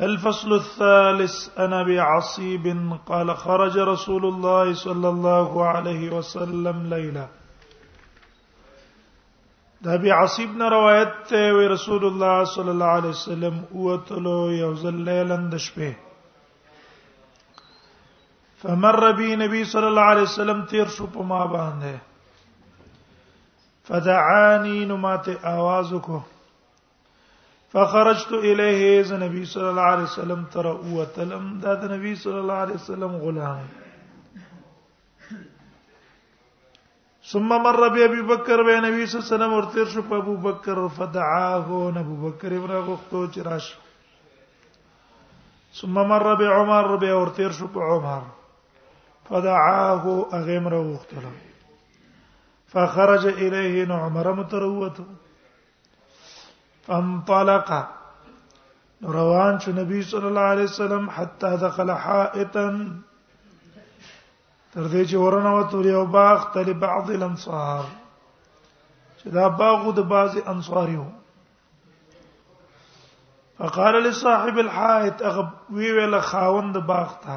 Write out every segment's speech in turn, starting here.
الفصل الثالث أنا بعصيب قال خرج رسول الله صلى الله عليه وسلم ليلة دا بي نه روايت رسول الله صلى الله عليه وسلم اوتلو يوزل ليلا شپه فمر بي نبي صلى الله عليه وسلم تير شو ما فدعاني نمات ماته فخرجت الیه ز نبی صلی الله علیه وسلم تر او تلم دا د نبی صلی الله علیه وسلم غلام ثم مر بي ابي بکر به نبی صلی الله علیه وسلم ورته شو په ابو بکر فدعاه ابو بکر ابرا غختو چې راش ثم مر بي عمر به ورته شو په عمر فدعاه اغمر غختلم فخرج الیه نو عمر متروته فانطلق روان شو نبی صلی الله علیه وسلم حتا دخل حائطا تر دې چې ورنه وته یو باغ ته بعض الانصار چې دا باغ د بعض انصاریو فقال لصاحب الحائط اغب وی ویل خاوند باغ ته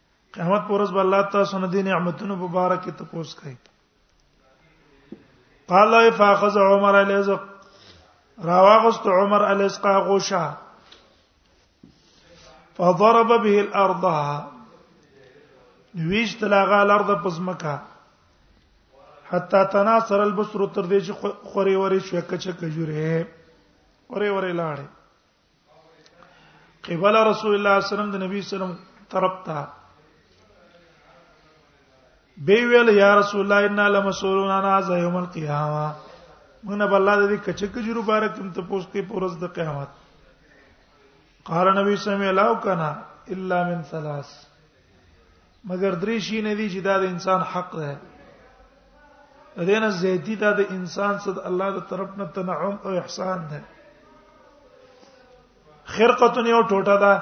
قیامت پر ورځ الله تاسو نه دي نعمتونو په بار کې تپوس کوي قال فاخذ عمر الازق راوغست عمر الازق غوشه فضرب به الارض ویش تلاغه الارض پزمکه حتا تناصر البصر تر دې چې خوري وري شو کچه کجوره خوري وري لاړې قبل رسول الله صلی الله علیه وسلم د نبی صلی الله علیه وسلم طرف ته به ویل یا رسول الله ان لمسولون عن هذا یوم القیامه موږ نه الله دې کچک جرو بارک تم ته پوښتې پورز د قیامت قال نبی صلی الله علیه وسلم لا کنا الا من ثلاث مګر درې شي نه دي چې دا د انسان حق ده دینه زیاتی دا د انسان صد الله د طرف نه تنعم او احسان ده خرقه یو ټوټه ده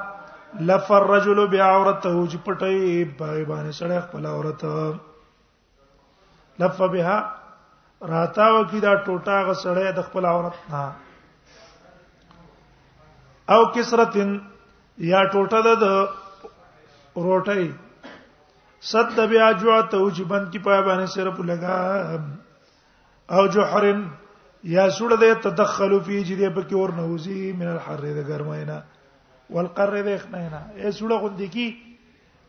لفر رجل بعورته چې پټي بای باندې سړی خپل عورت لف بها راتاو کی دا ټوټه غسړې د خپل عورت نه او کسرتن یا ټوټه د روټي صد بیا جوا ته او چې بند کی پای باندې سره په لگا او جوحرن یا سوړ دې تدخل فی چې دې پکې ور نه وزي من الحر د ګرماینا والقر دې خنینا اے سوړ غوندې کی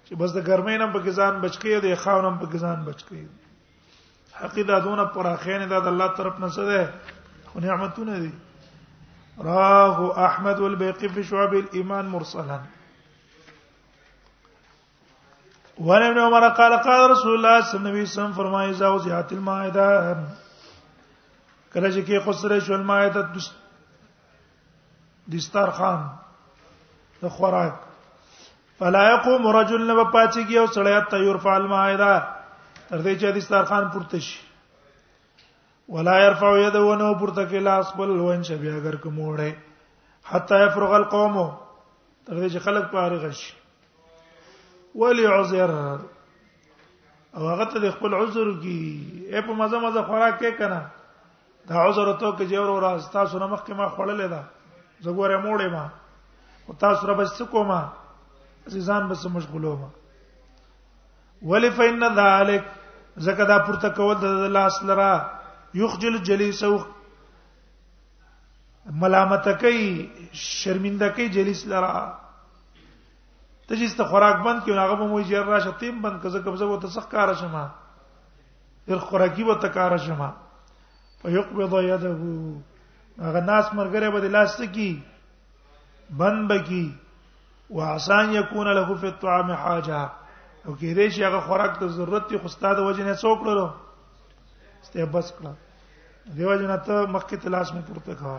چې بس د ګرمۍ نه په ځان بچکی او د خاور نه په ځان بچکی حقیقت دونه پراخین دا د الله طرف نه څه ده خو نعمتونه دي راه احمد والبيقي في شعب الايمان مرسلا وعن ابن عمر قال قال رسول الله صلى الله عليه وسلم فرمایي زاو زیات المائده کله چې کې خسرې شو المائده دستار خان د خوراک فلا يقوم رجل نه پاتېږي او سړی ته يرفع المائده تر دې چې د سترخان پورته شي ولا يرفع يده ونه پورته کې لاس بل وین چې بیا اگر کوموړې حتا يفرغ القوم تر دې چې خلک فارغ شي ولي عذر او هغه ته خپل عذر کی اې په مزه مزه خوراک کې کنه دا عذر ته کې جوړ اور تاسو نه مخکې ما خړلې ده زګوره موړې ما او تاسو را بس کومه عزیزان بس مشغولو ما ولی فین ذالک زکه دا پورته کول د الله سره یخجل جلیس او ملامت کوي شرمنده کوي جلیس لرا ته چې ست خوراک بند کې هغه به مو یې راشه تیم بند کزه کبزه وته څخه کار شمه ډېر خوراکي و تکار شمه فيقبض يده هغه ناس مرګره به لاس کی بند بکی وعسان يكون له في الطعام حاجه او کې دې چې هغه خوراک ته ضرورت دی خو ستاده وجه نه څوک لرو سته بس کړه دیو جن ته مخکې تلاش مې پورته کړه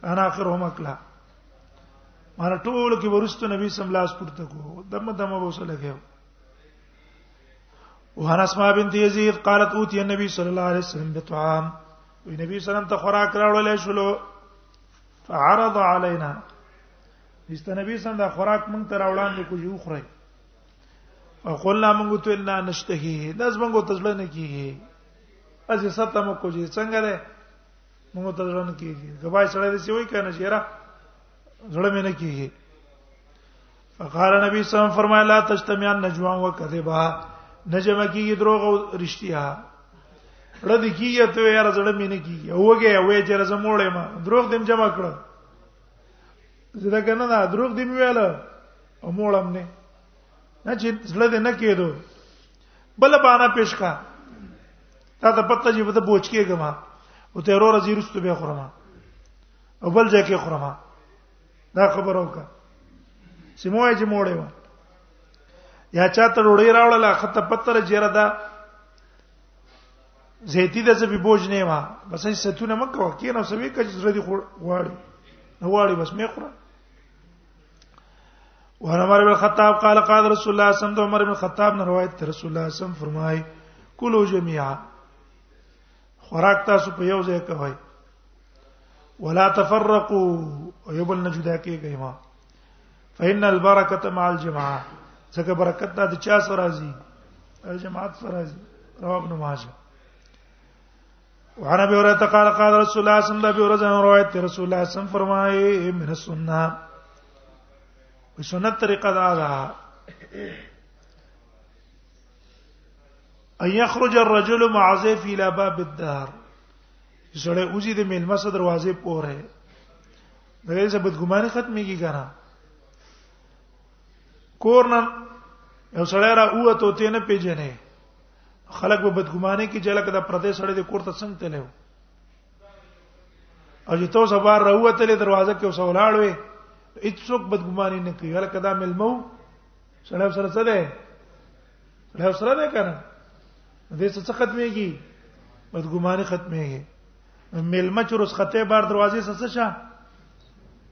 کان اخرهم اکلا مر ټول کې ورستو نبی صلی الله علیه وسلم پورته کو دمه دمه وسله کې وهر اسماء بنت يزيد قالت اوتي النبي صلى الله عليه وسلم بطعام وي نبی صلی الله علیه وسلم ته خوراک راوړل شلو فعرض علينا است نبی صلی الله خوراک مونږ ته راوړاندې کو یو خورای او قلنا مونږ ته نه نشته هي داس مونږ ته ځل نه کیږي اځه ستم کو جی څنګه ده موږ ته ځان کیږي غوای سره دې وای کنه چیرې زړه مې نه کیږي فقال نبی صلی الله علیه وسلم فرمایا لا تجتمعن نجوا وکذبا نجم کیږي دروغ او رښتیا رد کیږي ته یې زړه مې نه کیږي اوګه وې چې زموړې ما دروغ دیم جمع کړ زړه کنه دا دروغ دیم ویل او موړم نه نه چې زړه دې نه کېدو بل باندې پیش کا تا ته پته چې بده بوچ کېږم او ته ورو راځي رستو به خورم او بل ځای کې خورم دا خبر اوکا سموای چې موړې و یا چا ته ډوړې راوړل خطه پتر جره دا زیتی د څه به بوج نه و بس هیڅ ستونه مکه وکینو سوي کچ زړه دی غواړي نو غواړي بس مې خورم وعن عمر بن الخطاب قال قال رسول الله صلى الله عليه وسلم عمر بن الخطاب نے روایت ته رسول الله صلی الله علیه وسلم فرمائے کلو جميعا خوراک تاسو په یو ځای کوي ولا تفرقوا یو بل نه جدا کیږئ ما فإن البرکة مع الجماعه ځکه برکت د چا سره راځي الجماعت سره راځي رواه ابن ماجه وعن ابي هريره قال قال رسول الله صلى الله عليه وسلم روایت رسول الله صلی الله علیه وسلم فرمایي من السنه په سنت طریقه دا ده ان يخرج الرجل مع زيف الى باب الدار سره اوزي د ملما سره دروازه پوره دا یې ثبت ګمانه ختميږي کنه کورنن یو سړی را اوه ته نه پیژنې خلک به بدګمانه کې جلک د پردې سره د کوړه څنګه تلو او چې تاسو بار راوته له دروازه کې اوسه ولاړ وي هیڅوک بدګماني نه کوي ولکه دا ملمو سره سره څه ده سره سره ده کنه دې څه ختميږي بدګماني ختميږي ملمه چې رس خطه بار دروازې سره څه شه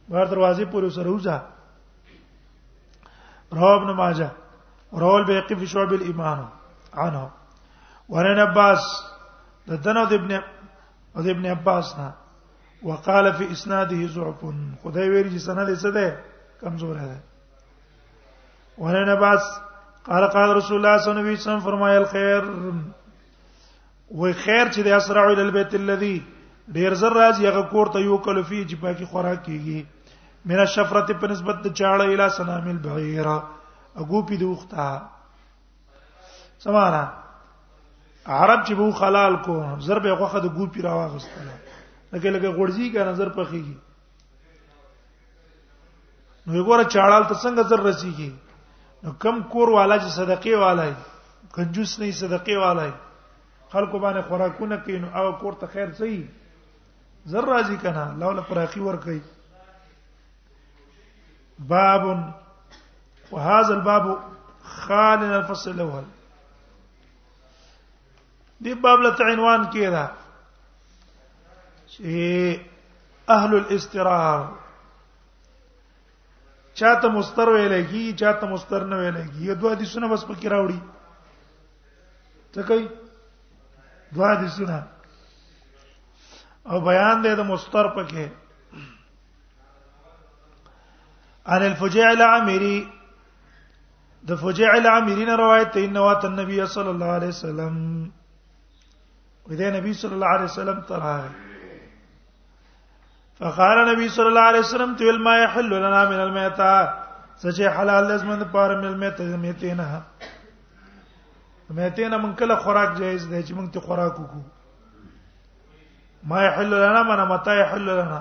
بار دروازې پورې سره وځه رواه ابن ماجه رواه البيهقي في شعب الايمان عنه ورن عباس د دنو د ابن او د ابن عباس نه وقال في اسناده ضعف خدای ویل چې سند یې څه ده کمزور ده ورن عباس قال قال رسول الله صلی الله علیه وسلم فرمایل خیر وای خیر چې د اسرع ال البيت الذي ډیر زر راځي هغه کور ته یو کلو فی چې پاکي خوراک کیږي من الشفرت په نسبت د چاړه اله سلام البعیره اګو پی دوخته سمانا عرب چې بو خلال کو زر به غوخه د ګو پی راوغستله لکه لکه غړزی کا نظر پخېږي نو ګوره چاړال ته څنګه زر رسیږي نو کم کور والا چې صدقې والا دی کنجوس نه صدقې والا دی خلکو باندې خوراکونه کوي نو هغه کور ته خیر صحیح زر راضی کنه لولا فراخي ور کوي باب وهذا الباب خال الفصل الاول دی باب له عنوان کې دا چې اهل الاسترار چاته مستر ویل کی چاته مستر نه ویل کی یو دوه حدیثونه بس پکې راوړي ته کوي دوه حدیثونه او بیان دی د مستر پکې عن الفجاء العامري د فجع العامرین روایت ته انه وات النبي صلی الله علیه وسلم ودا نبی صلی الله علیه وسلم تراه فقال نبی صلی الله علیه وسلم تل ما يحل لنا من الميتا سچ حلال لازم د پار من الميتا میتینا میتینا من کله خوراک جایز دی چې موږ ته خوراک وکړو ما يحل لنا من متى يحل لنا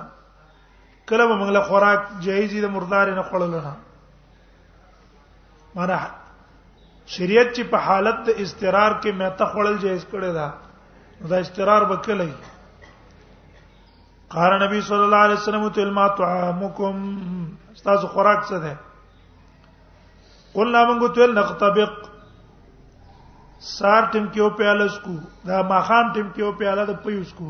کله به موږ له خوراک جایزي د مردار نه خړل نه مانا شریعت چې په حالت د استقرار کې مته خړل جایز کړی دا دا استقرار وکړي قال نبی صلی الله علیه وسلم تل ما طعامکم استاد خوراک څه ده قلنا موږ تل نقطبق سار ټیم کې او پیاله سکو دا ماخام ټیم کې او پیاله د پیوس کو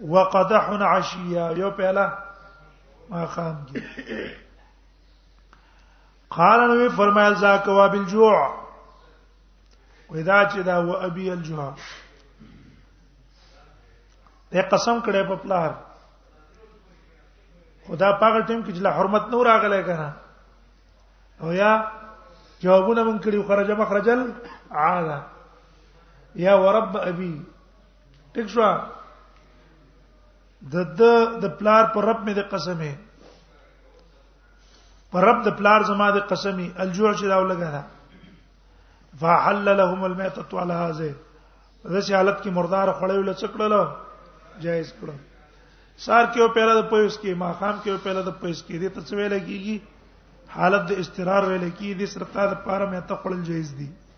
وقدح عشيا یو پیاله ما خام کې قال نو فرمایل ذاک وا بالجوع ودا چې دا و ابي الجوع ته قسم کړه په پلار خدا پاګل ټیم کې چې لا حرمت نور راغله کنه او یا جوابونه من کړي خرج مخرجل عاده یا ورب ابي ټیک شو د د د پلار پر رب مې د قسمه پر رب د پلار زما د قسمي الجوع چې دا ولګا ده فحل لهم الميتة على هذا د سې حالت کې مردار خړې ول څکړل جایز کړو سار کې او پیرا د پویس کې ما خام کې او پیرا د پویس کې دې ته څه ویل کیږي حالت د استقرار ویل کیږي د سرتا د پاره مې ته خړل جایز دي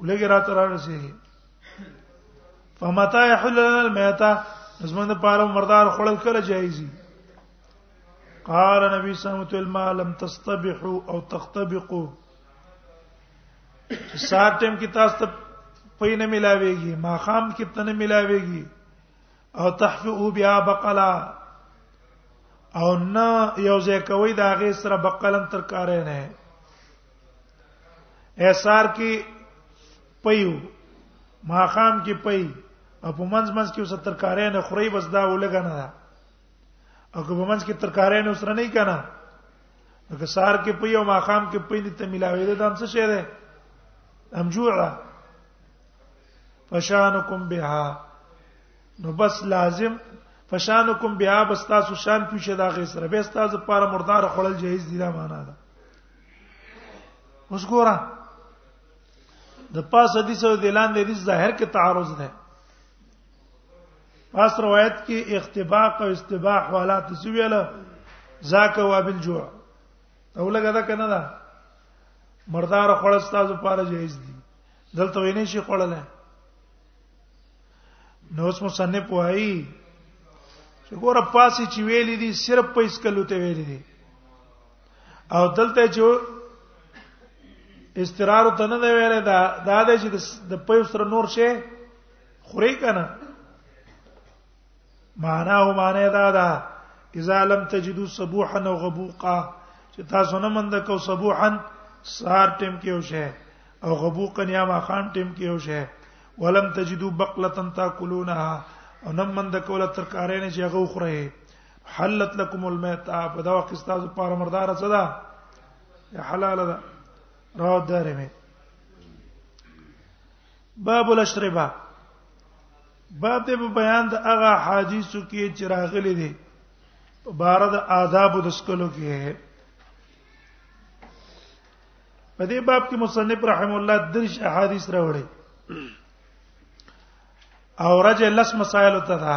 ولګي را تر رسي فمتا يحل لنا الميتا زمون د پاره مردار خړل کله جایزي قال نبی صلی الله علیه وسلم ما لم تستبحوا او تختبقوا سار ټیم کې تاسو ته پي نه ملاويږي ما خام کې ته نه ملاويږي او تحفئوا بها بقلا او نه یو ځای کوي دا غي سره بقلن ترکارې نه احصار کې پيو ماخام کې پي او په منځ منځ کې وسه ترکارې نه خوري بس دا ولګا نه ده او که په منځ کې ترکارې نه وسره نه کنا که سار کې پي او ماخام کې پي دې ته ملاوي ده هم څه شه ده هم جوړه فشانکم بها نو بس لازم فشانکم بها بس تاسو شان پیښه دا غي سره به تاسو لپاره مردار خړل جهیز دي دا معنا ده اوس ګوره د پاس حدیث او د لاندې حدیث ظاهر کې تعارض ده پاس روایت کې اختباق او استباح والا تسویله ذاک و بالجوع او لګا دا کنه دا مردار خړ استاد لپاره جایز دي دلته وینې شي خړل نو اوس مصنف وایي چې ګوره پاسې چې ویلې دي صرف په اسکلو ته ویلې دي او دلته چې استرار ته نه ویل دا دا د چې د پيو سره نور شي خوري کنه معنا او معنا دا دا اذا لم تجدوا صبوحا او غبوقا چې تاسو نه مند کو صبوحا سار ټیم کې وشه او غبوقا یا ما خان ټیم کې وشه ولم تجدوا بقله تاكلونها او نم من د کوله ترکارې نه چې هغه خوري حلت لكم الميتة په دا وخت تاسو لپاره مردار څه ده حلال ده راو دارمه باب الاشربه باب دې په بیان د هغه حدیثو کې چې راغلي دي په بار د آداب د سکلو کې په دې باب کې مصنف رحم الله درش احادیث راوړي او رجه لس مسائل ته ده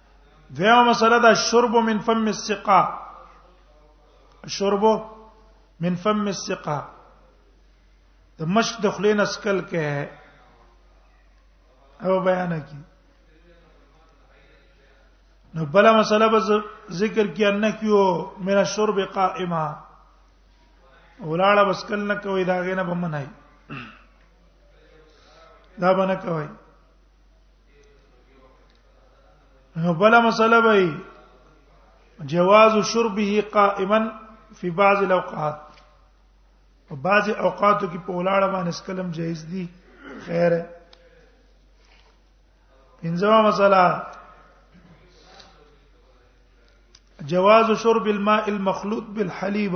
دیو مسله دا شرب من فم السقا شرب من فم السقا د مشک د خلین اسکل کې او بیان کی نو بل مسله به ذکر کی ان کیو میرا شرب قائما ولاړه بس کل نه کوي دا غینه به منای دا بنه کوي نو بل مسله به جواز شربه قائما فی بعض الاوقات په بعض اوقاتو کې په ولاړه باندې سکلم جایز دي خیر پنځمه مسله جواز شرب الماء المخلوط بالحليب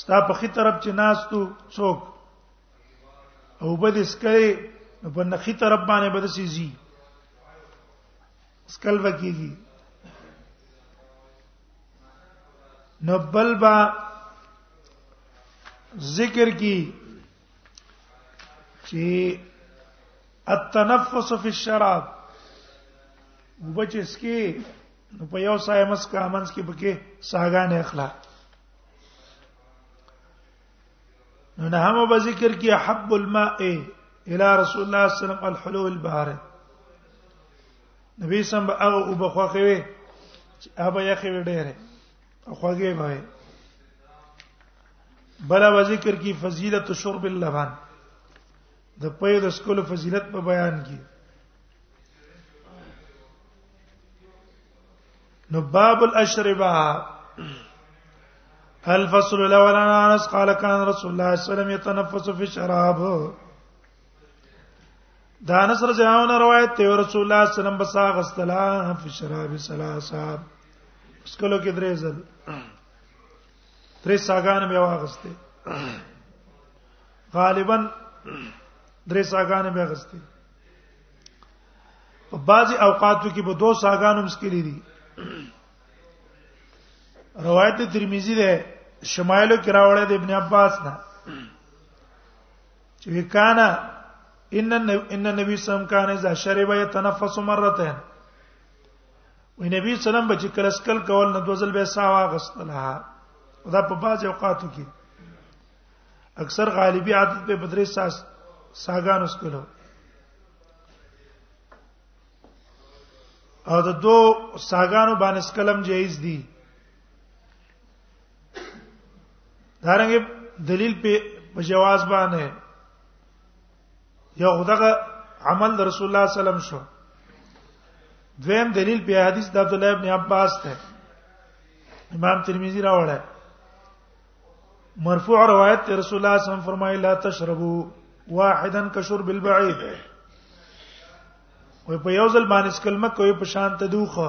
ستا په خي طرف چې ناستو څوک او بد اسکري نو په نخي طرف باندې بد سي زی اسکل وکيږي نو بل با ذکر کی چې التنفس فی الشراب وبچس کې نو په یو سایه مسکا منس کې بکې ساګان اخلا نو نه هم به ذکر کې حب الماء الى رسول الله صلی الله علیه وسلم الحلو البحر نبی سم به هغه وبخوخه وي چې هغه یې خوي ډېره خوږه وای بلا و ذکر کی فضیلت شرب اللبن د پې د سکول فضیلت په بیان کې نو باب الاشربه الفصل الاول عن انس قال كان رسول الله صلى الله عليه وسلم يتنفس في الشراب دا انس رضی الله عنه روایت ته رسول الله صلی الله علیه وسلم بسا غسلا فی شراب ثلاثه اس کلو کې درې ځل درې ساګان به واغسته غالبا درې ساګان به واغسته په بعضي اوقاتو کې به دوه ساګان هم سکلي دي روایت ترمذی ده شمایلو کې راوړی د ابن عباس نه چې کانا ان ان نبی سم کان اذا شرب يتنفس مرتين و نبی سلام بچ کلس کل کول نه دوزل به سا واغستله دا په باز اوقاتو کې اکثر غالبي عادت په بدرې ساس ساګان اسکلو او د دو ساګانو باندې سکلم جایز دي دارنګ دلیل په جواز باندې یو خدغه عمل د رسول الله صلی الله علیه وسلم شو دویم دلیل په حدیث د عبد الله ابن عباس ته امام ترمذی راوړل مرفوع روایت ته رسول الله صلی الله علیه وسلم فرمایي لا تشربوا واحدا كشرب البعيد وي په یو ځل باندې کلمه کوي په شان ته دوخه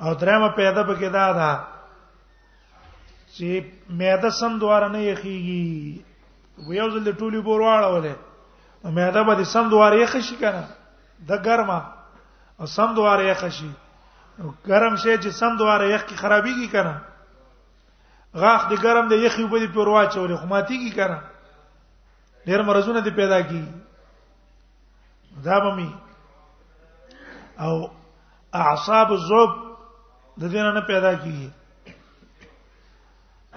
او درېمه پیدا پکې دا ده چې معده سم دواره نه یخیږي ویو ځل ټولي بور واړولې معده به سم دواره یخ شي کنه د ګرمه او سم دواره یخ شي ګرم شي چې سم دواره یخ کی خرابيږي کنه غاخ د ګرم د یخي په دې پروا چولې خو ماتيږي کنه ډېر مرزونه دې پیدا کیږي دا به می او اعصاب الذوب د دې نه پیدا کیږي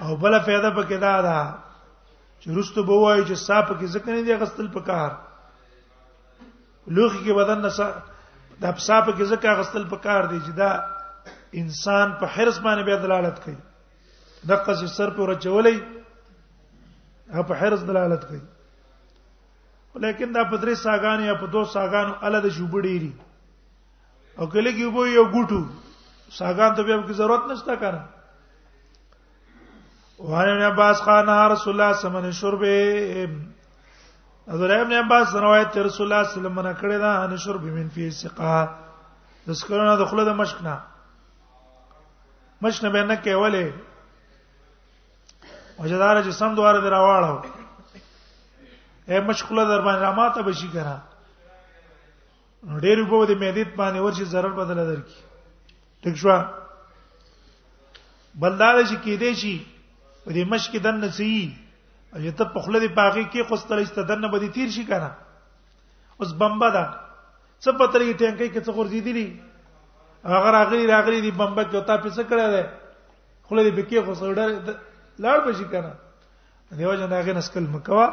او بل پیدا پکې دا ده چې رستو به وایي چې صاحب کې ځکه نه دی غستل پکار لوخي کې بدن نه د صاحب کې ځکه غستل پکار دی چې دا انسان په حرس باندې به دلالت کوي دغه سر پر چولې هغه په حرس دلالت کوي لیکن دا په درې ساګان یا په دوه ساګانو اله د شوب ډیری او کله کې وو یو ګټو ساګان ته به ضرورت نشته کنه وان ابن عباس قال رسول الله صلی الله علیه وسلم شرب حضرت ابن عباس روایت تر رسول الله صلی الله علیه وسلم نه کړی دا ان شرب من فی سقا د سکرونه د خله د مشک نه مشک نه به نه کېولې وجدار چې سم دواره دراواړو اے مشکله در باندې راماته بشي کرا ډېر په دې مېدیت باندې ورشي zarar بدل درکې ټیک شو بلدار چې کې دې شي په دې مشک دن نسی اجه ته په خله دې پاغي کې خو ستل است دن به دې تیر شي کنه اوس بمبا ده څه پتر یې ټانکې کې څه ورځې دي هغه راغلي راغلي دې بمبا کې او تا پیسې کړه ده خله دې پکې خو سړډر لاړ بشي کنه دیو جن هغه نسکل مکوا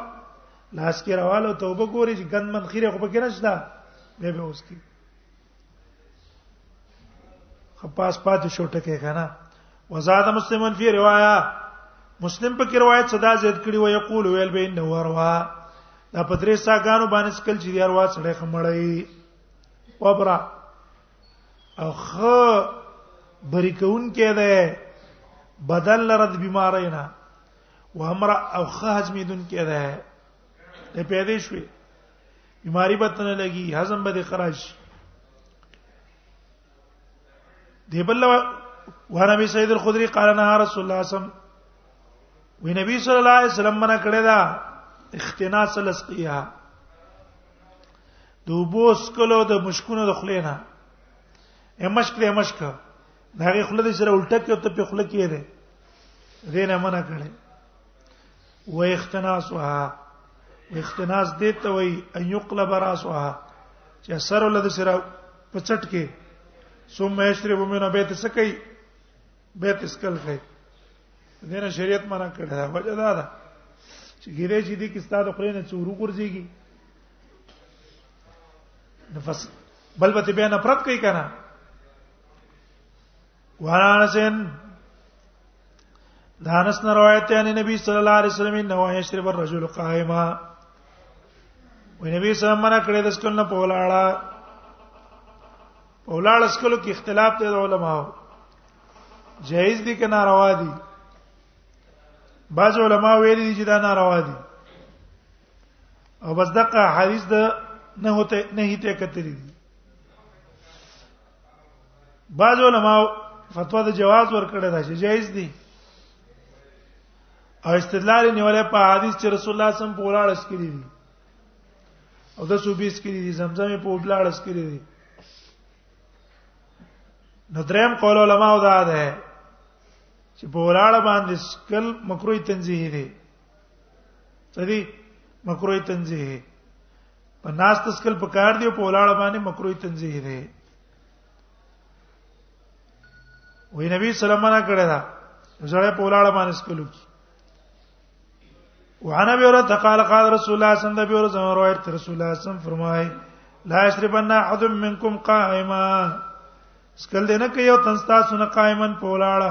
لاس کې راواله توبه ګوري چې ګند من خیره خو پکې نشته به به اوس کی خپاس پاتې شو ټکه کنه وزاد مسلمن فی روایا مسلم په کې روایت صدا زید کړي و یقول ویل به انه وروا دا پدری ساګانو باندې سکل چې دی اروا سره خمړی وبره اخ بری کون کې ده بدل لرد بیمارینا و امر او خه هضمیدون کې ده د پیدې شوې بیماری به تنه لګي هضم به د خراج دی بل وانا می سید الخدری قال نه رسول الله صم و نبی صلی الله علیه وسلم منه کړه دا اختناس لسقیه د وبو سکلو د مشکونو د خلینا ا مشک له مشک دا غي خله دې سره الټه کې او ته په خله کې ده دې نه منع کړي و اختناسها اختناس دې ته وای ان یقلب راسها چې سر له دې سره په چټ کې ثم یشرب من بیت سکی بیت اسکل کوي دې نه شریعت منع کړي دا وجه دا ده چې ګیره چې دې کې ستاسو خلینو څورو ګرځيږي نفس بل به بیا نفرت کوي کنه وانسن دانس نه روایت دی نبی صلی الله علیه وسلم نو یشرب الرجل قائما و نبی صلی الله علیه وسلم منع کړی د سکل نه پولاړه پولاړه سکلو کې اختلاف دی د علماو جایز دي که ناروا دي بعض علما ویلي چې دا ناروا دي او بس دغه حدیث د نه هته نه هیته کتلی دي بعض علما فتوا د جواز ورکړه دا چې جایز دي او استدلال نیولې په حدیث چې رسول الله صم په ولاړ اس کړی دي او د صوبې اس کړی دي زمزمه په ولاړ اس کړی دي نو دریم قول علما دا ده چې په ولاړ باندې سکل مکروه تنزیه دي سدي مکروه تنزیه په ناس تسکل په کار دی په ولاړه باندې مکروه تنزیه دی وې نبی سلام نه کړه دا زړه په ولاړه باندې سکلو کی وعن ابي هريره قال قال رسول الله صلى الله عليه وسلم روایت رسول الله صلى الله عليه وسلم فرمایي لا يشربن احد منكم قائما سکل دینه کې یو تنستا سن قائمن په ولاړه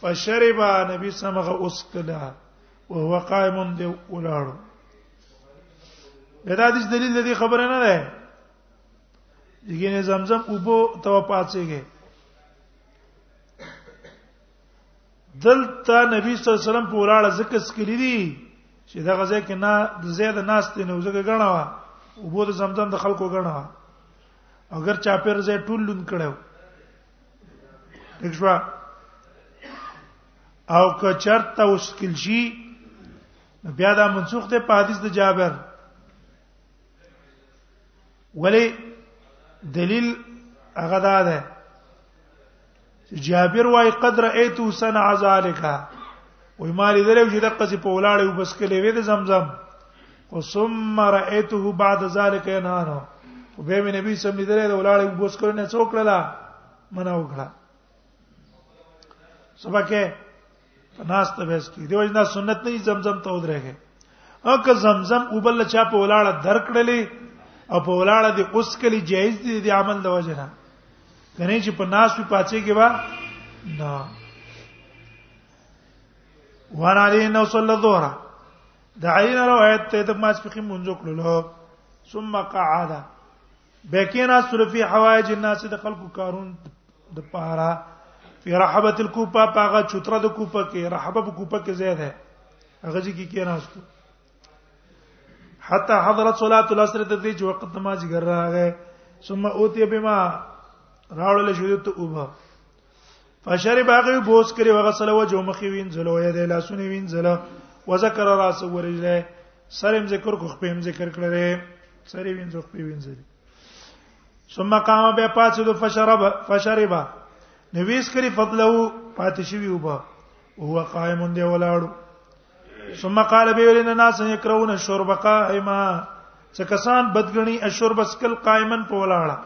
فشرب نبی سمغه اسکلا وهو قائم دی ولاړو دا د دلیل د خبره نه ده یګینه زمزم اوبو تو پاتېږي دلته نبی صلی الله علیه وسلم په ولاړه ذکر سکلی دي چې دا غزه کې نه د زید ناس ته نو زګه غنا وا او بو د زمزم د خلکو غنا وا اگر چا پیر زې ټول لون کړو دښوا او که چرته وسکل شي بیا دا منسوخ ده په حدیث د جابر ولی دلیل هغه دا ده جابر وايي قدر ایتو سنع ذالک وای ما لیدل چې د قصې په ولاړې وبس کلې وې د زمزم ثم رايته بعد ذلك ينهانه وبه مې نبی سم لیدلې دا ولاړې بوس کړو نه څوک لاله منه وکړه سبکه پناست به اس کی دیو جنا سنت نه زمزم ته ودرېږي اګه زمزم وبل چا په ولاړه درکړلې او په ولاړه دې اوس کلی جایز دي د عمل د وجه نه کنه چې په ناس په پاتې کې وا نه وانا دې نو صلی الله علیه د عین روایت ته د ماسپخین منځو کړلو ثم قعد بکینا سلفی حوائج الناس د خلکو کارون د پارا فی رحبه الکوفه پاغه چتره د کوفه کې رحبه په کوفه کې زید ہے هغه ځکه کې کیناستو حتا حضرت صلاه العصر ته دې چې وخت نماز ګر راغې ثم اوتی بما راول شو ته اوبه فشرب هغه بوس کړي وغسل وجه مخې وینځل او یې د لاسونه وینځل وذكر راس ورجله سرم ذکر کو خپم ذکر کړل سره وینځو خپې وینځل ثم قام به پاتې فشرب فشرب نویس کړي فضله پاتې شوی وبا هو قائم دی ولاړو ثم قال به ولنا ناس یکرون الشرب قائما څه کسان بدګنی الشرب سکل قائمن په ولاړه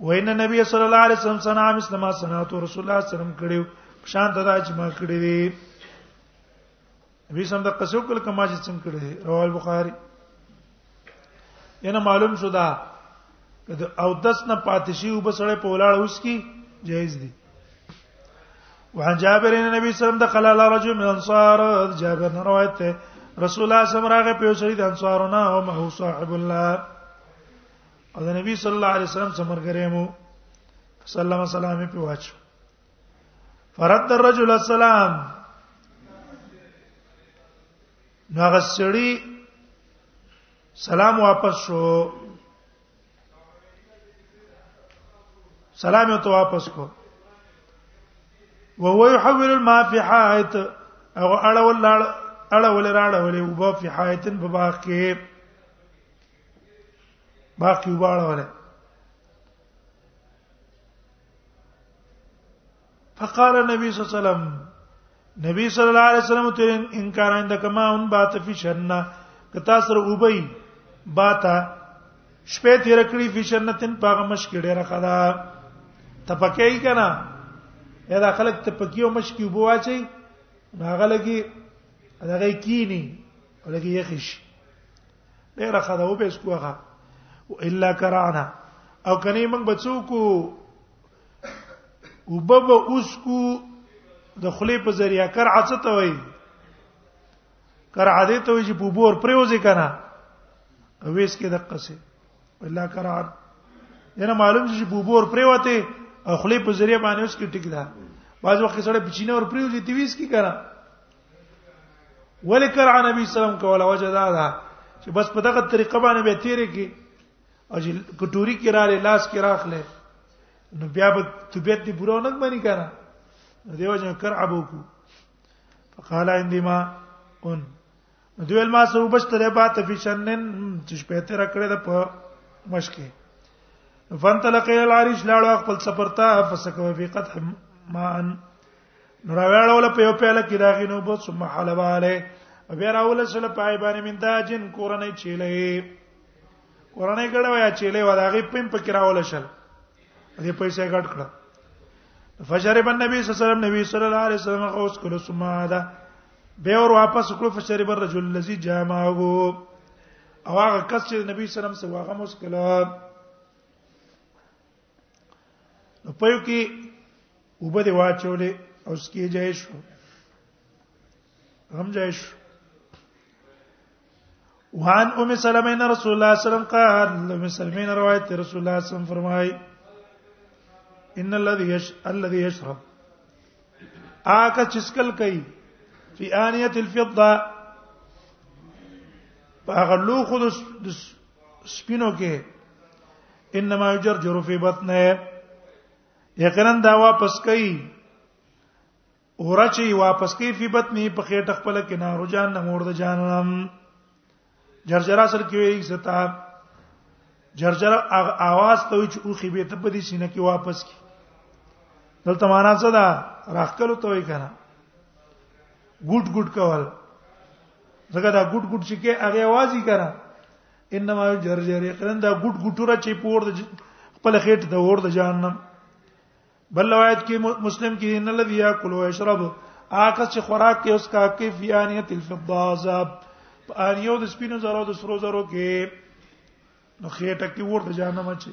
وین نبی صلی الله علیه وسلم سنا مسلم سنات رسول الله صلی الله علیه وسلم کړیو شان ته راځي ما کړی دی نبی سم د قصو کول کما چې څنګه کړی دی رواه البخاری ینه معلوم شو دا د او دس نه پاتشي وبسړې په ولاړ اوس کی جایز دی وعن جابر ان النبي صلى الله عليه وسلم دخل على رجل من الانصار جابر نے روایت ہے رسول الله صلی الله علیه وسلم راغه په سړي د انصارنا او مه صاحب الله او د نبی صلی الله علیه وسلم څمرګره مو سلام سلام په واچ فرد الرجل السلام ناغه سړی سلام واپس شو سلام یو ته واپس کو وهو يحول الماء في حائط او اړول اړول راړول وب في حائط په باغ کې باقي وباړه فقال النبي صلى الله عليه وسلم نبی صلی الله علیه وسلم ته ان کان عند کما ان بات فی شنه کتا سره وبئی باتا شپه تیر کړی فی شنتن پاغه مشکې ډیره خدا تپکې کنا یا دا خلک تپکیو مشکې بواچی هغه لګي هغه کینی ولګي یخش ډیر خدا و به سکوغه الا کرانا او کني موږ بچو کو وبب اوس کو د خلی په ذریعہ کر عصت وای کر عادی ته وی چې په بور پریوځي کنه اویس کې دقه سي الا کران ینه معلوم چې په بور پریوته او خلی په ذریعہ باندې اوس کې ټیک ده بعض وخت سره پچینه ور پریوځي تیویس کې کنه ولکر عن نبی سلام کوله وجه دا ده چې بس په دغه طریقه باندې به تیرې کې او چې کټوري کې رااله لاس کې راخله نو بیا به طبيعت دې پورا نه باندې کنه دیو جن کر ابو کو فقال عندي ما ان دویل ما سو بشتره با تفشنن چې په تیر کړه د په مشکه فانطلق الى العريش لاړو خپل سفر ته فسکو فی قطح ما ان نو راوړل ول په یو پیاله کې داغې نو بو ثم حلباله بیا راول سره پای باندې من دا جن کورنۍ چیلې کورنۍ ګړه ویا چیلې و داغې پم پکې راول شل دې پیسې ګټ کړه فشرب النبي صلی الله علیه وسلم نبی صلی الله علیه وسلم اوس کله ثم دا به ور واپس کړو فشرب الرجل الذي جامعه او هغه کس چې نبی صلی الله علیه وسلم سره هغه مسکله نو په یو کې وبد واچولې او سکه جای شو هم جای شو وان ام سلمہ ان رسول الله صلی الله علیه وسلم قال ام سلمہ ان روایت رسول الله صلی الله علیه وسلم فرمای ان الذي يش الذي يشرب آکه چسکل کوي فی انیه الفضه هغه لوخو د سپینو کې انما یجرجر فی بطنه یقینا دا واپس کوي اورچی واپس کوي فی بطنه په خېټه خپل کې نه رجان نه مور د جانم جرجر اصل کې وي ستا جرجر اواز ته چې او خې به ته په دې سینه کې واپس کی دلته معنا څه ده راخکلو ته وای کنه ګډ ګډ کول زګه دا ګډ ګډ چې کې هغه आवाज یې کړه انما جرجر یقینا دا ګټ ګټوره چې پور د خپل خېټه د اور د جهنم بل روایت کې مسلم کې ان الذي ياكل ويشرب آکه چې خوراک کې اوس کا کې فی انیت الفضه عذاب انیو د سپینو زرو د سرو زرو کې نو خېټه کې ورته جهنم اچي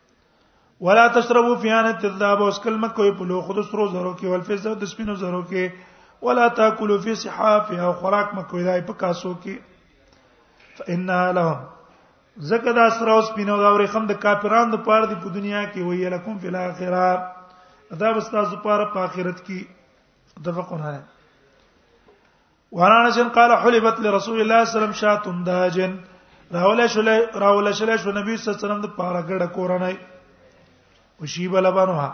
ولا تشربوا فيها الذهب اوس کلمه کوي په لوخو د سرو زرو کې ول فزه د سپینو زرو کې ولا تاكلوا في صحافها خوراک مکوي دای په کاسو کې فإنا لهم زکه دا سره اوس پینو دا ورې خم د کافرانو د پاره دی په دنیا کې وی لکم فی الاخره دا بس تاسو پاره په آخرت کې متفقون علیه ورانا جن قال حلبت لرسول الله صلی الله علیه وسلم شاتم داجن راول شل راول شل شو نبی صلی الله علیه وسلم د پاره ګډه کورنۍ وشیب لبنها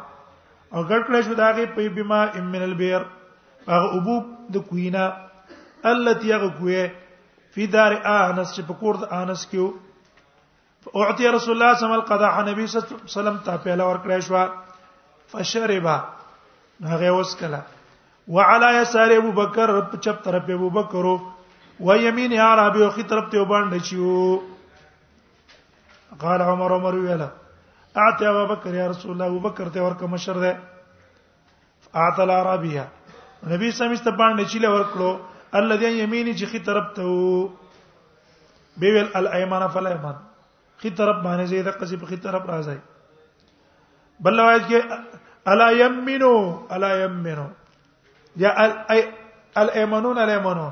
او ګډ کړه شو داغه په بما من البير هغه ابو د کوینا التي هغه کوی فی دار انس چې په کور د انس کېو فاعطي رسول الله صلی الله علیه وسلم القدح نبی صلی الله علیه وسلم ته پیاله ورکړې شو فشربا هغه وسکله وعلى يسار ابو بکر په چپ طرف ابو بکر و يمين عربي او خي طرف ته وباندې چيو قال عمر عمر ویلا اعطي ابو بکر يا رسول الله ابو بکر ته ورکه مشر ده اعطل عربیه نبی سم است باندې چې لور کړو الذي يميني چې خي طرف ته به ویل الايمان فالايمان خي طرف باندې زیاده قصې په خي طرف راځي بل روایت کې الا يمنو الا يمنو یا الايمنون الايمنون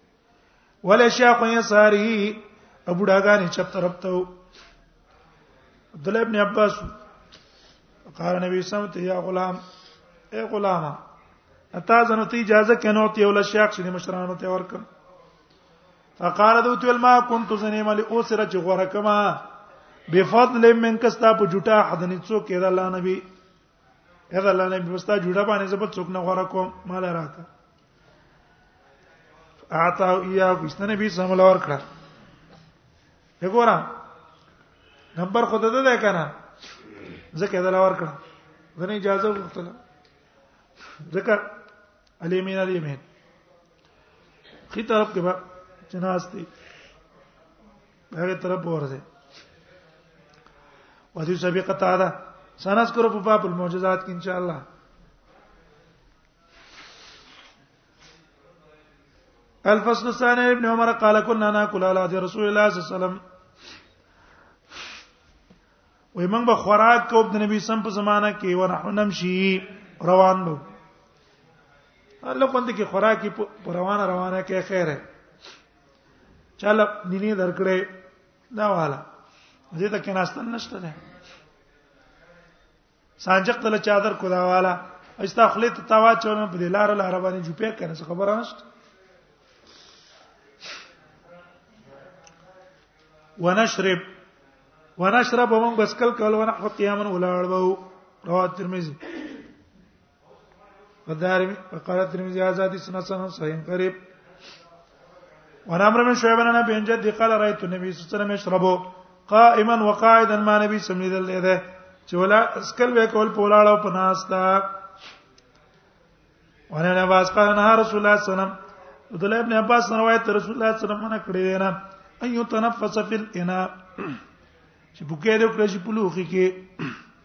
ولا شاق يساره ابو ډاګانې چپ طرف ته عبد الله ابن عباس قال نبی صلی الله علیه وسلم یا غلام اے غلام اتا زنه ته اجازه کنو ته ولا شاق شې مشرانو ته ورکم فقال دوت ما كنت زنیم علی اوسره چې غره کما بفضل من کستا په جټه حدنی څوک کړه الله نبی اذا الله نبی مستا جوړه باندې زبر څوک نه غوړه کوم مال راکا اعطا یا کوشته نبی صلی الله علیه وسلم وګورا نمبر خود ده ده کنه زکه دا لور کړه زنه اجازه وغوښتله زکه علی مین علی مین خي طرف کې با جناز دی هغه طرف ورځي ودي سابقه تعالی سنذكر په باب المعجزات کې ان شاء الله الفصل الثاني ابن عمر قال كنا ناكل على عهد رسول الله صلى الله عليه وسلم وي موږ به خوراک کوو د نبی سم په زمانہ کې ونحن نمشي روان وو الله کوند کې خوراکي روانه روانه کې خیره چاله دیني درکړې دا والا دې ته کې ناستل نشته ده سانجق تل چادر کو دا والا ایستا خلې ته تاوا چونه په لار لار باندې جو پې کنه خبره نشته ونشرب ونشرب ومن بسکل کول ونحو قیاما ولاړ وو رواه ترمذی ودارم وقال الترمذي هذا حديث حسن صحيح قريب وعن عمرو بن شعيب عن ابي جدي قال رايت النبي صلى الله عليه وسلم يشرب قائما وقاعدا مع النبي صلى الله عليه وسلم چې ولا اسکل به کول پولاړ او پناستا وانا نه باس قال نه رسول الله صلی الله علیه وسلم عبد الله ابن عباس روایت رسول الله صلی الله علیه وسلم نه کړی دی نه ايو تنفس فی الاناء چې بوکې دې کړی چې پلوخي کې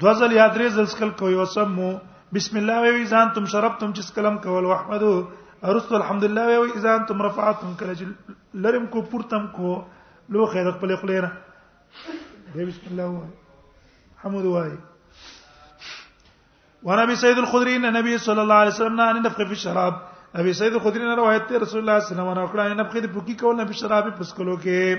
دو ځل یا درې ځل سکل کوي وسمو بسم الله وی ځان تم شربتم چې سکلم کول وحمدو ارست الحمدلله وی ځان تم رفعتم کله چې لرم کو پورتم کو لو خیر خپل خلینا دی بسم الله وای حمد وای ونبي سيد الخدري ان النبي صلى الله عليه وسلم ان نفخ في الشراب ابي سيد الخدري نه روایت ته رسول الله صلی الله علیه وسلم نه کړه نه بخیر پوکی کول نه په شراب پسکلو کې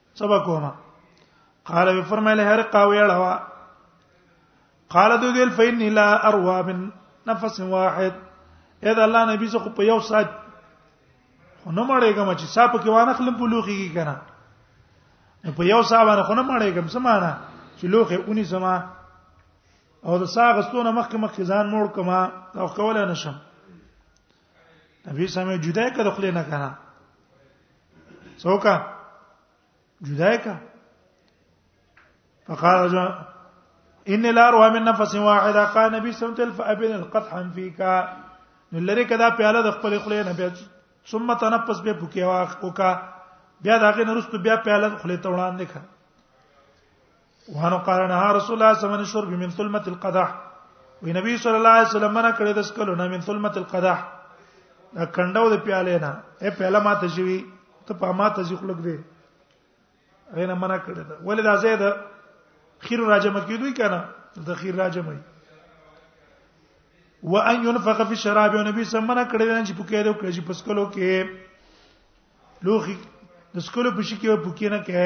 سبا کوما قال وی فرمایله هر قاویړه وا قال دو دل فین لا اروا من نفس واحد اذا الله نبی زه په یو سات خونه مړېګم چې صاحب کې وانه خلم په لوخي کې کنه په یو صاحب نه خونه مړېګم سمانه چې لوخه اونې سما او د ساغستونه مخکې مخکې ځان موړ کما او کوله نشم نبی سمې جدا کړه خلې نه کنه څوکا جدا کړه فقال رجل ان لا روى من نفس واحده قال نبی صلی الله علیه وسلم فابن القطحا فيك لری کدا پیاله د خپل خلې نه بیا ثم تنفس به پکې واخ وکا بیا داغه نرست بیا پیاله خلې ته وړاندې کړه وانه قال نه رسول الله صلی الله علیه وسلم شرب من ثلمه القدح وی نبی صلی الله علیه وسلم نه کړی د سکلو نه من ثلمه القدح دا کندو د پیاله نه اے پیاله ماته شوی ته په ماته ځخ لګ دی غینه منع کړی دا ولې دا زید خیر راجم کیدوی کنه د خیر راجم وي وان ينفق في الشراب نبی صلی الله علیه وسلم نه کړی دا چې پکې دی کړی چې پسکلو کې لوخي د سکولو په شي کې پکې نه کې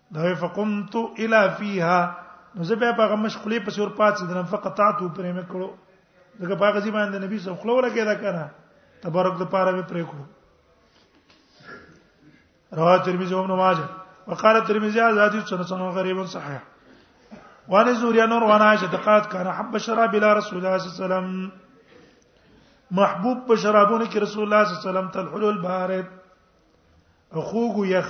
دا فقمت الى فيها نو زه بیا په هغه مشغولې په سور پات سیدنم فقطعت پرې مې کړو دغه په هغه ځی باندې نبی صلی الله علیه وسلم خلوله کېدا کنه تبارک د پاره مې پرې کړو رواه ترمذی وابن ماجه وقال الترمذي هذا حديث سنن غريب صحيح وعن زوريا نور وانا عائشة قالت كان حب الشراب الى رسول الله صلى الله عليه وسلم محبوب په شرابونو کې رسول الله صلی الله علیه وسلم تلحل البارد خوګو یخ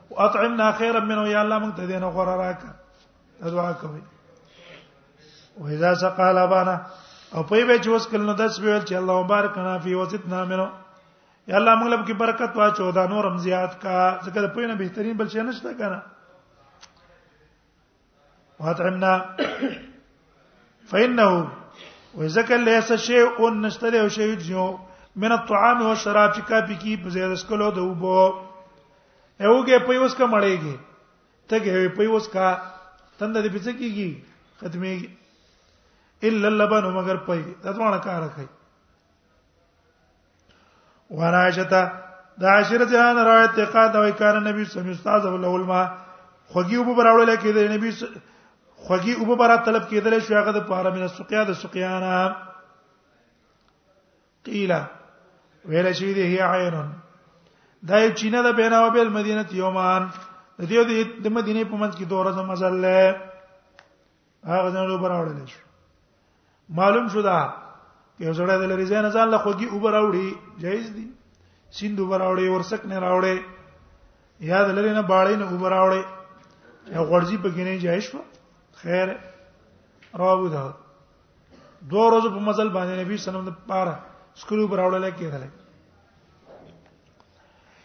واطعمنا خيرا منه يا الله مونږ ته دینه غره راکا دعا کوي واذا سقال ابانا او په به چوس کله نو داس ویل چې الله مبارک انا فی وزدنا منه یا الله موږ لپاره برکت واچو دا نورم زیات کا ځکه په نه بهترین بل شي نشته کنه واطعمنا فإنه وذكر ليس شيء نشتري او شيء جو من الطعام والشراب چې کاپی کی په زیاده سکلو د وبو اوګه په یوس کا مړېږي تګه په یوس کا تند دې پڅ کیږي ختمي الا اللبن مگر پي دا څونه کار کوي ورایشتا دا عشرت هان روایت ته قاد او کار نبی صلی الله علیه وسلم استاد او علماء خوږی وب براول کې د نبی خوږی وب برا طلب کېدل شو هغه د پاره من سقیا د سقیانا قیل ویل شي دی هي عین دا یو چینه د بینه او بل مدینه یومان د دې د مدینه په منځ کې دوه ورځې مزل هغه ځان له براوړل شو معلوم شو دا یو سړی د لري ځان ځان له خوږي او براوړي جایز دي سیند او براوړي ورسک نه راوړي یا د لري نه باړې نه او براوړي یو غړځي په کې نه جایز شو خیر راو دا دوه ورځې په مزل باندې نبی صلی الله علیه وسلم د پاره سکرو براوړل کېدل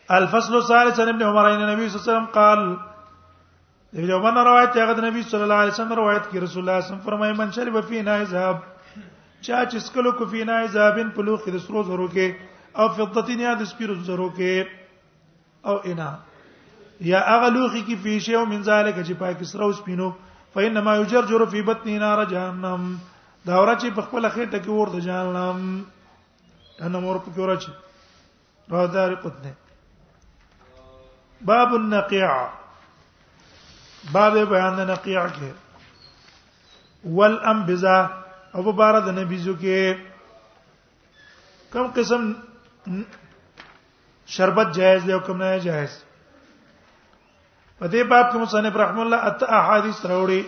الفصل الثالث عن ابن عمر ان النبي صلى الله عليه وسلم قال یو باندې روایت دی هغه د نبی صلی الله علیه وسلم روایت کې رسول الله صلی الله علیه وسلم فرمایي من شرب فی نای ذهب چا چې سکلو کو فی نای ذهبن په لوخ د سرو زرو کې او فضتین یا د سپیرو زرو کې او انا یا هغه لوخ کې فی شی او من ذالک چې پاک سرو سپینو فینما یجرجر فی بطن نار جهنم دا ورچ په خپل خېټه کې ور د جهنم انمور په کې ورچ رواه دار قطنی باب النقيع باب بیان د نقيع کې والانبذا او په بار د نبيزو کې کم قسم شربت جائز دی او کوم نه جائز په دې باب کې مصنف رحم الله ات احادیث راوړي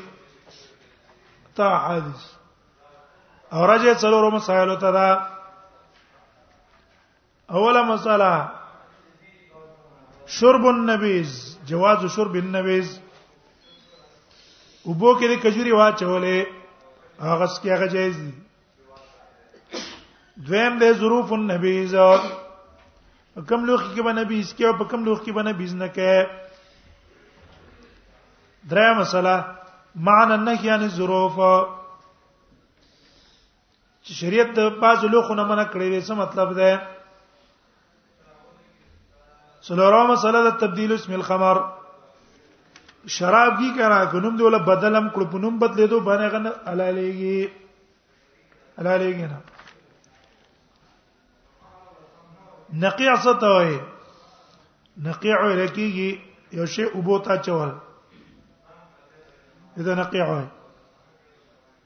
تا احادیث او راځي څلورو مسائل ته دا اوله مساله شرب النبيز جواز شرب النبيز وبو کې د کجوري واچولې هغه سکه هغه جایز دي دویم د ظروف النبيز کم لوخ کې باندې بیز کې او په کم لوخ کې باندې بیز نه کې درې مسله معنی نه کې یعنی ظروف چې شریعت د باز لوخو نه منع کړی دی څه مطلب ده سلورو مسله د تبديل اسم الخمر شراب کی کرا کنوم دی ولا بدلم کړو پنوم بدلې دو باندې غن علالېږي علالېږي نه نقيع څه ته وایي نقيع لکېږي یو شی وبوتا چول اذا نقيع وایي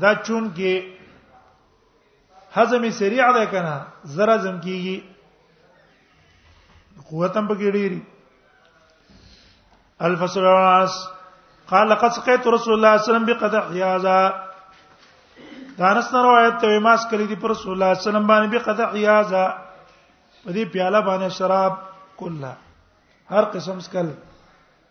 دا چون کې هضم سریع ده کنه زرا زم کیږي قوت هم پکې ډیری الفصل الناس قال لقد سقيت رسول الله صلى الله عليه وسلم بقدح حيازا دا انس نه روایت ته ماس کړی دی پر رسول الله صلی الله علیه وسلم باندې به قطع یازا په دې پیاله باندې شراب کله هر قسم سکل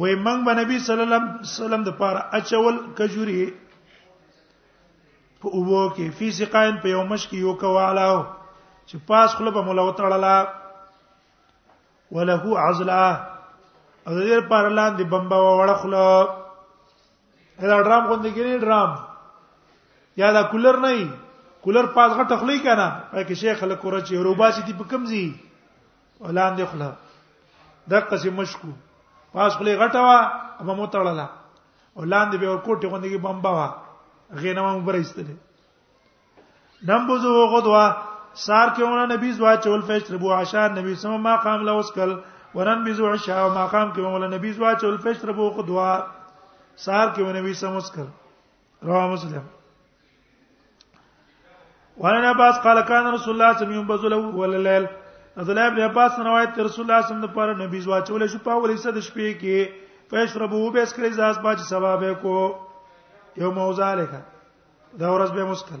وې موږ به نبی صلی الله علیه وسلم د پاره اچول کجوري په اوو کې فی سقاین په یو مش کې یو کواله چې پاس خله به مولا وتړلا وله عزلا او دې پر لاندې بمبا وړه خله دا ډرام غوندې کې نه ډرام یا دا کولر نه کولر پاس غټ خلی کنه پکې شیخ له کورچې روباسي دی په کمزي ولاندې خلا دغه سي مشکو پاس خلې غټه وا اما مو تړله ولاندې به ور کوټه غوندې کې بمبا وا غینه مو برېستله نمبوزو غدوا سار کې ونه نبی زوا چول فش ربو عشاء نبی سم ما قام لا وسکل ورن بيزو عشاء ما قام کې ونه نبی زوا چول فش ربو غدوا سار کې ونه نبی سم وسکل رواه مسلم وانا عباس قال كان رسول الله صلى الله عليه وسلم ينبذ له ولا الليل عبد الله بن عباس روایت رسول الله صلی الله علیه وسلم لپاره نبی زوا چول شو په ولې صد شپې کې فیشربو به اسکري زاس باج ثواب کو یو موزاله کا دا ورځ به مسکل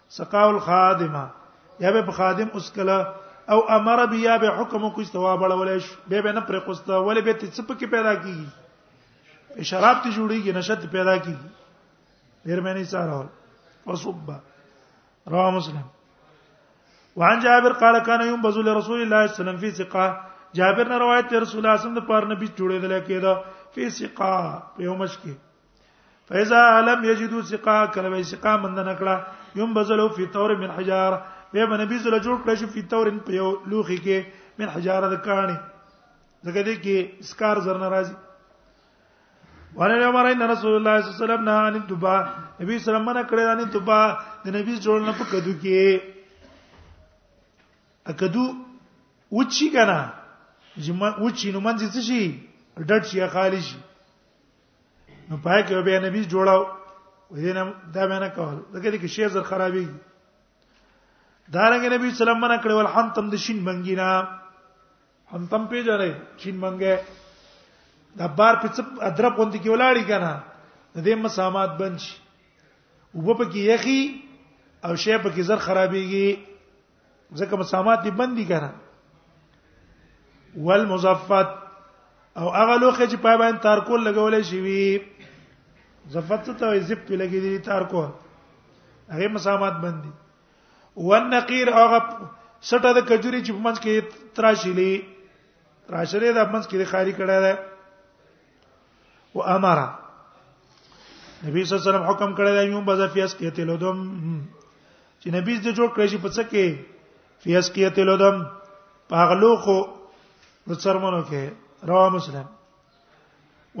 سقاو الخادمه یا به خادم اوس کله او امر بیا به حکم کو استوا بړول شي به به نه پر قستا ولې به ته څپ کې پیدا کیږي په شراب ته جوړیږي نشد پیدا کیږي ډیر معنی سره وصبا رواه مسلم وعن جابر قال كان يوم بذل رسول الله صلى الله عليه وسلم في سقاه جابر نے روایت ہے رسول اللہ صلی اللہ علیہ وسلم پر نبی جوړیدل کېده فی سقا په یو مشکې فاذا لم يجدوا سقا کله وی سقا مند نکړه يوم بزلو فی تور من حجار به نبی زله جوړ کړی شو فی تور په یو لوخي کې من حجار د کانی دغه دې کې اسکار زر ناراضي وانه عمر ان رسول الله صلی الله علیه وسلم نه ان دبا نبی صلی الله علیه وسلم نه کړی ان دبا د نبی جوړ نه په کدو کې اکدو وچی کنه جما وچی نو منځ څه شي ډټ شي خالي شي نو پای کې به نبی جوړاو وینم دا معنی کول دغه دې کې شی زر خرابي دارنګ نبی سلام منه کړو الحنتم د شین منګینا حنتم پیژنې شین منګه د بار په څپ ادرپ غوندې کې ولاړی کنه د دې مسامات بنش وب په کې یخي او شی په کې زر خرابيږي ځکه مسامات دي بندي کړه والمزفت او هغه لوخه چې پای باندې تار کول لګولې شي وي زفت ته وي زفت لګي دي تار کول هغه مسامات بندي والنقير هغه سټه د کجوري چې په منځ کې تراشلې تراشلې د منځ کې خاري کړه ده و امر نبی صلی الله علیه وسلم حکم کړی دی یوم بذا فیاس کې تلو دم چې نبی دې جوړ کړی چې په څه کې فیاس کې تلو دم پاغلو خو د څرمنو کې رواه مسلم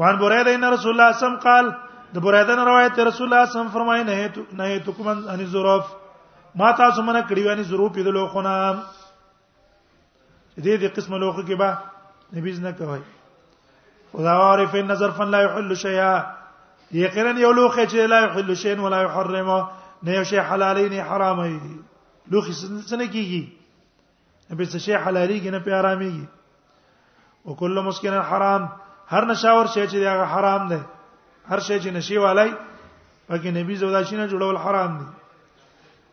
وان بریده ان رسول الله سم قال د بریده نه روایت رسول الله سم فرمایي نه نه تو کوم ان ظروف ما تاسو منه کړی وانی ظروف دې لو خو نه دې دې قسم لوخه کې با نبی زنه کوي خدا عارف ان ظرفا لا يحل شيئا یقینا یو لوخه چې لا يحل شيئا ولا يحرمه نه یو شی حلالي نه حرامي دي لوخه څنګه کیږي نبی څه شی حلالي کې نه په حرامي کې وکل مسکن حرام هر نشاور شی چې هغه حرام ده هر شی چې نشي والای پکې نبی زودا شینه جوړول حرام دي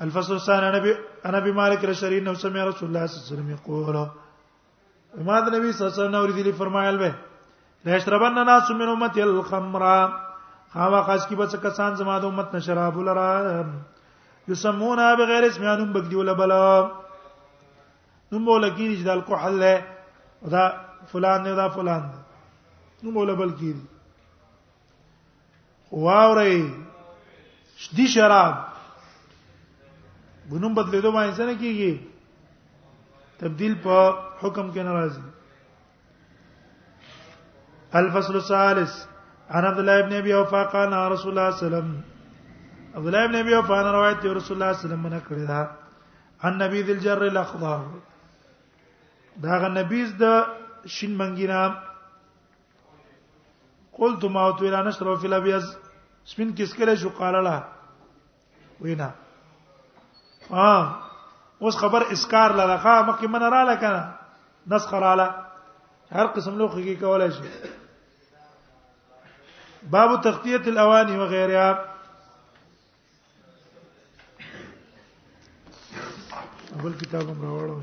الفصل الثاني نبي انا ابي مالك الشرير نو سمع رسول الله صلى الله عليه وسلم يقول ما د نبی صلی الله علیه وسلم نو دې فرمایل به لا يشربن الناس من امتي الخمر هوا خاص کی بچ کسان زما د امت نشراب لرا یسمونا بغیر اسم انم بغدی ولا بلا نو مولا کیږي چې د الکحل له دا فلان نه دا فلان نو مولا بل کیږي واوري دي شراب بنوم بدلیدو باندې څنګه کیږي تبديل په حکم کې ناراضي الفصل الثالث عن عبد الله بن ابي اوفا قال رسول الله صلى الله عليه وسلم عبد الله بن ابي اوفا روایت دی رسول الله صلی الله علیه وسلم منه کړی دا ان نبی ذل جر الاخضر دا غ نبیز د شین منګینا قلت ما تو الى نشر في الابيض سپین کس کله شو قال لا وینا ها اوس خبر اسکار لا لخوا مکه من را لکنه نسخ را لا هر قسم لوخ کی کولای شي باب تغطيه الاواني وغيرها اول کتاب هم راوړم